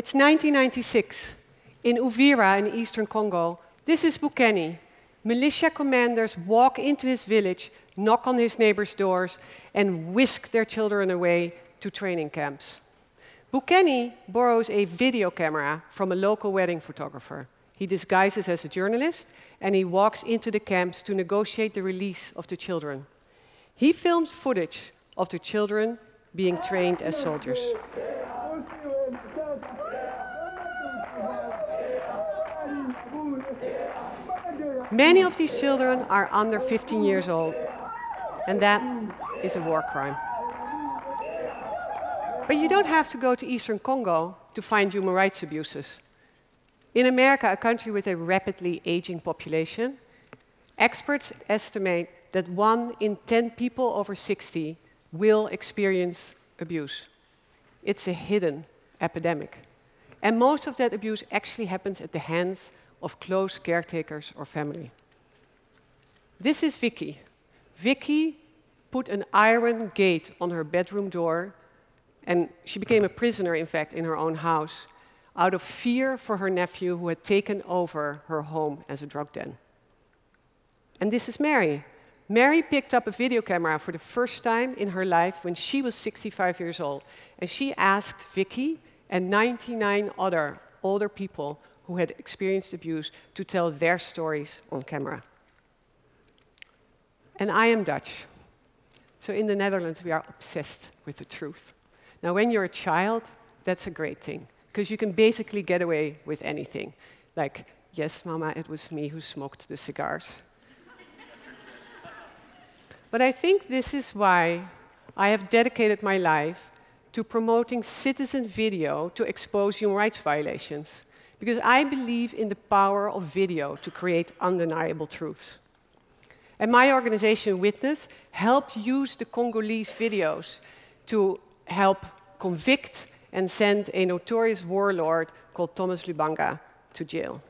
It's 1996. In Uvira in eastern Congo, this is Bukeni. Militia commanders walk into his village, knock on his neighbors' doors, and whisk their children away to training camps. Bukeni borrows a video camera from a local wedding photographer. He disguises as a journalist and he walks into the camps to negotiate the release of the children. He films footage of the children being trained as soldiers. Many of these children are under 15 years old, and that is a war crime. But you don't have to go to eastern Congo to find human rights abuses. In America, a country with a rapidly aging population, experts estimate that one in 10 people over 60 will experience abuse. It's a hidden epidemic. And most of that abuse actually happens at the hands of close caretakers or family. This is Vicky. Vicky put an iron gate on her bedroom door, and she became a prisoner, in fact, in her own house, out of fear for her nephew who had taken over her home as a drug den. And this is Mary. Mary picked up a video camera for the first time in her life when she was 65 years old, and she asked Vicky and 99 other older people who had experienced abuse to tell their stories on camera. And I am Dutch. So in the Netherlands, we are obsessed with the truth. Now, when you're a child, that's a great thing, because you can basically get away with anything. Like, yes, Mama, it was me who smoked the cigars. but I think this is why I have dedicated my life to promoting citizen video to expose human rights violations because I believe in the power of video to create undeniable truths. And my organization, Witness, helped use the Congolese videos to help convict and send a notorious warlord called Thomas Lubanga to jail.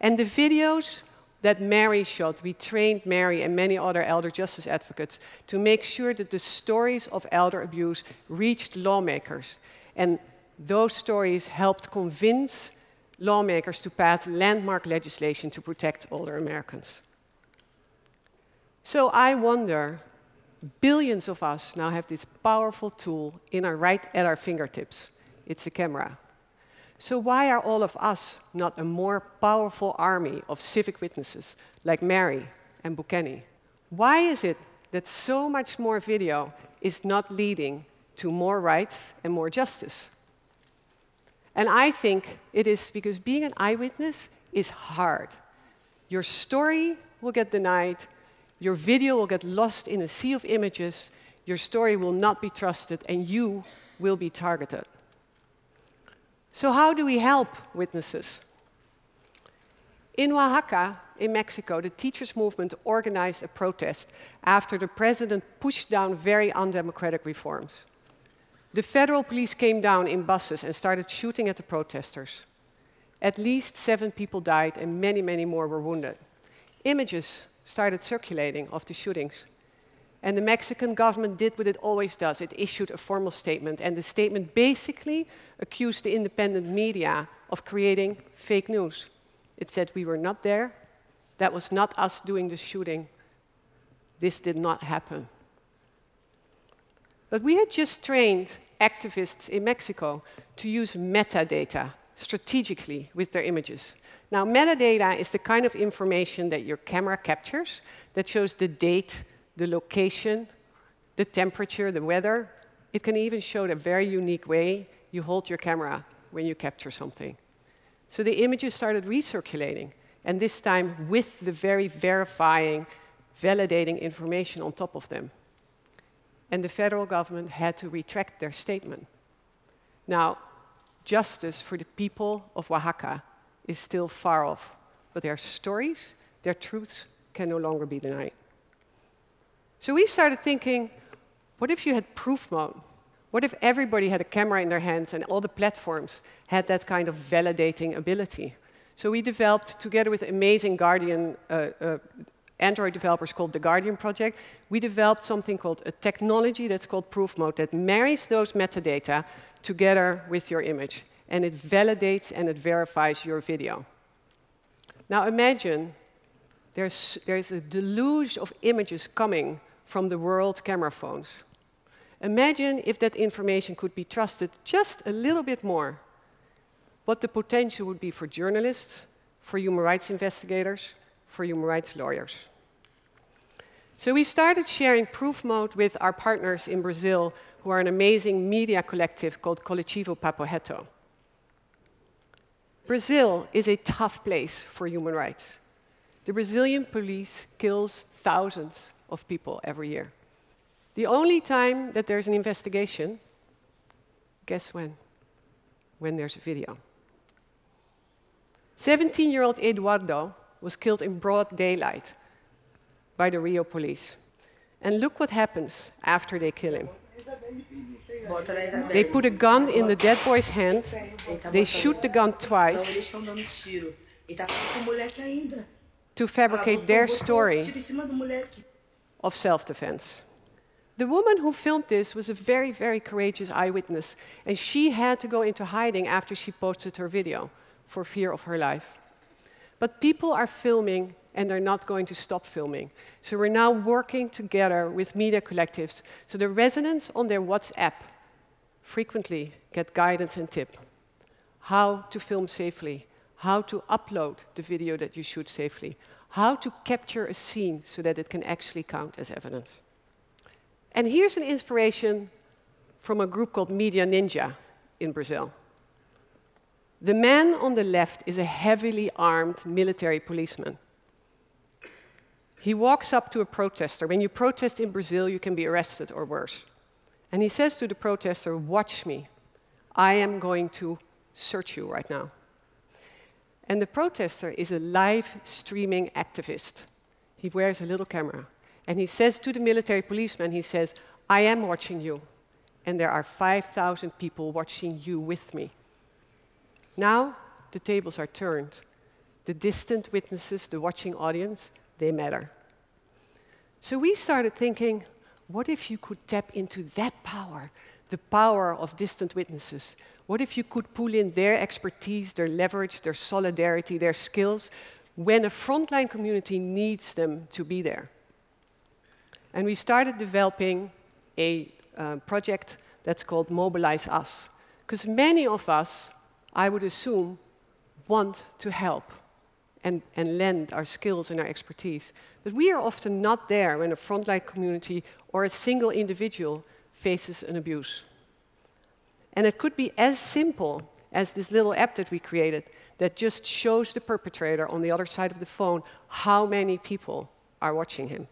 And the videos that Mary shot, we trained Mary and many other elder justice advocates to make sure that the stories of elder abuse reached lawmakers and those stories helped convince lawmakers to pass landmark legislation to protect older Americans. So I wonder, billions of us now have this powerful tool in our right at our fingertips. It's a camera. So why are all of us not a more powerful army of civic witnesses like Mary and Bukeni? Why is it that so much more video is not leading to more rights and more justice? And I think it is because being an eyewitness is hard. Your story will get denied, your video will get lost in a sea of images, your story will not be trusted, and you will be targeted. So, how do we help witnesses? In Oaxaca, in Mexico, the teachers' movement organized a protest after the president pushed down very undemocratic reforms. The federal police came down in buses and started shooting at the protesters. At least seven people died and many, many more were wounded. Images started circulating of the shootings. And the Mexican government did what it always does it issued a formal statement, and the statement basically accused the independent media of creating fake news. It said we were not there, that was not us doing the shooting, this did not happen. But we had just trained activists in Mexico to use metadata strategically with their images. Now, metadata is the kind of information that your camera captures that shows the date, the location, the temperature, the weather. It can even show the very unique way you hold your camera when you capture something. So the images started recirculating, and this time with the very verifying, validating information on top of them and the federal government had to retract their statement. Now, justice for the people of Oaxaca is still far off, but their stories, their truths can no longer be denied. So we started thinking what if you had proof mode? What if everybody had a camera in their hands and all the platforms had that kind of validating ability? So we developed, together with amazing Guardian uh, uh, Android developers called the Guardian project, we developed something called a technology that's called proof mode that marries those metadata together with your image. and it validates and it verifies your video. Now imagine there's, there's a deluge of images coming from the world's camera phones. Imagine if that information could be trusted just a little bit more. What the potential would be for journalists, for human rights investigators, for human rights lawyers. So we started sharing proof mode with our partners in Brazil, who are an amazing media collective called Coletivo Papo. Brazil is a tough place for human rights. The Brazilian police kills thousands of people every year. The only time that there's an investigation, guess when? When there's a video. 17 year old Eduardo was killed in broad daylight by the Rio police. And look what happens after they kill him. They put a gun in the dead boy's hand, they shoot the gun twice to fabricate their story of self defense. The woman who filmed this was a very, very courageous eyewitness, and she had to go into hiding after she posted her video for fear of her life. But people are filming and they're not going to stop filming. So we're now working together with media collectives so the residents on their WhatsApp frequently get guidance and tip. How to film safely, how to upload the video that you shoot safely, how to capture a scene so that it can actually count as evidence. And here's an inspiration from a group called Media Ninja in Brazil. The man on the left is a heavily armed military policeman. He walks up to a protester. When you protest in Brazil, you can be arrested or worse. And he says to the protester, Watch me. I am going to search you right now. And the protester is a live streaming activist. He wears a little camera. And he says to the military policeman, he says, I am watching you. And there are 5,000 people watching you with me. Now the tables are turned. The distant witnesses, the watching audience, they matter. So we started thinking, what if you could tap into that power, the power of distant witnesses? What if you could pull in their expertise, their leverage, their solidarity, their skills when a frontline community needs them to be there? And we started developing a uh, project that's called Mobilize Us. Because many of us, I would assume, want to help and, and lend our skills and our expertise. But we are often not there when a frontline community or a single individual faces an abuse. And it could be as simple as this little app that we created that just shows the perpetrator on the other side of the phone how many people are watching him.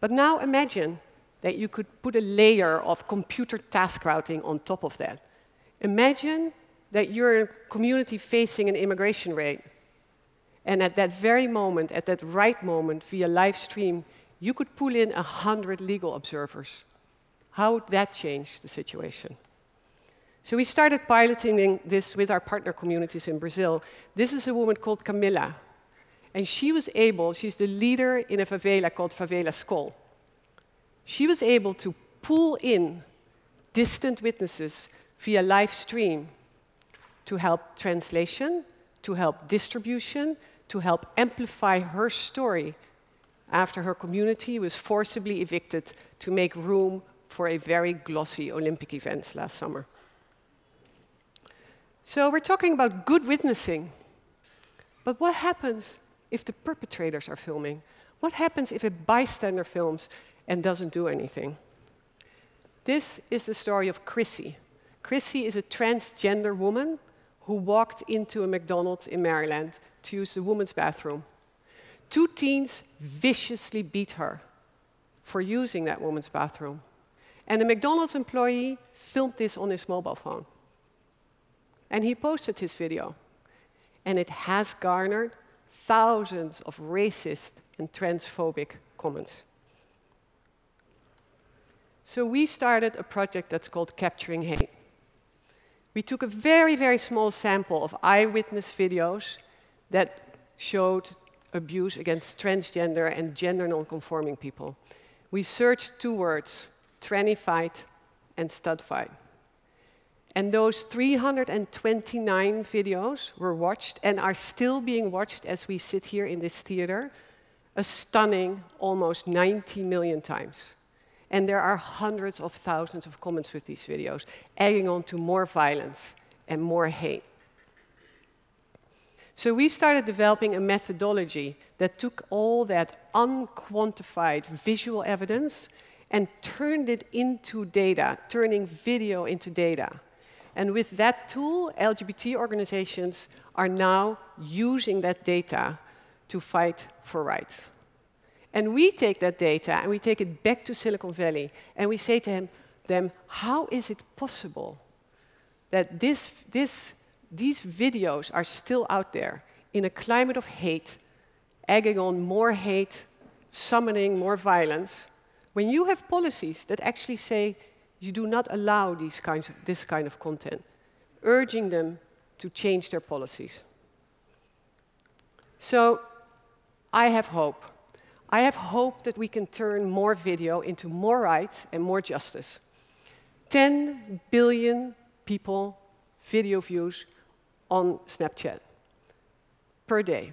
But now imagine that you could put a layer of computer task routing on top of that. Imagine that you're a community facing an immigration raid and at that very moment, at that right moment, via live stream, you could pull in 100 legal observers. How would that change the situation? So we started piloting this with our partner communities in Brazil. This is a woman called Camila. And she was able, she's the leader in a favela called Favela Skol. She was able to pull in distant witnesses via live stream to help translation, to help distribution, to help amplify her story after her community was forcibly evicted to make room for a very glossy Olympic event last summer. So we're talking about good witnessing. But what happens if the perpetrators are filming? What happens if a bystander films and doesn't do anything? This is the story of Chrissy. Chrissy is a transgender woman who walked into a McDonald's in Maryland to use the women's bathroom. Two teens viciously beat her for using that woman's bathroom. And a McDonald's employee filmed this on his mobile phone. And he posted his video. And it has garnered thousands of racist and transphobic comments. So we started a project that's called Capturing Hate. We took a very, very small sample of eyewitness videos that showed abuse against transgender and gender nonconforming people. We searched two words, trannified and studfied. And those 329 videos were watched and are still being watched as we sit here in this theater, a stunning almost 90 million times. And there are hundreds of thousands of comments with these videos, adding on to more violence and more hate. So we started developing a methodology that took all that unquantified visual evidence and turned it into data, turning video into data. And with that tool, LGBT organizations are now using that data to fight for rights. And we take that data and we take it back to Silicon Valley and we say to them, them how is it possible that this, this, these videos are still out there in a climate of hate, egging on more hate, summoning more violence, when you have policies that actually say you do not allow these kinds of, this kind of content, urging them to change their policies. So I have hope. I have hope that we can turn more video into more rights and more justice. 10 billion people video views on Snapchat per day.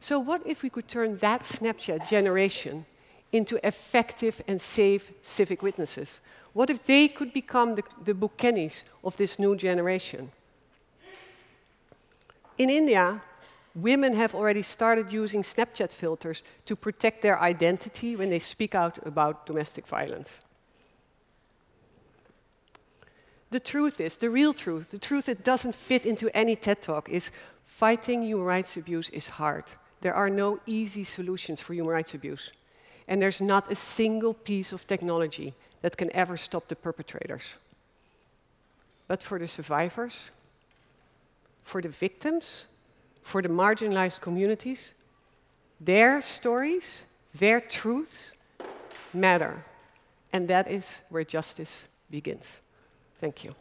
So what if we could turn that Snapchat generation into effective and safe civic witnesses? What if they could become the, the of this new generation? In India, women have already started using Snapchat filters to protect their identity when they speak out about domestic violence. The truth is, the real truth, the truth that doesn't fit into any TED talk is fighting human rights abuse is hard. There are no easy solutions for human rights abuse. And there's not a single piece of technology that can ever stop the perpetrators. But for the survivors, for the victims, for the marginalized communities, their stories, their truths matter. And that is where justice begins. Thank you.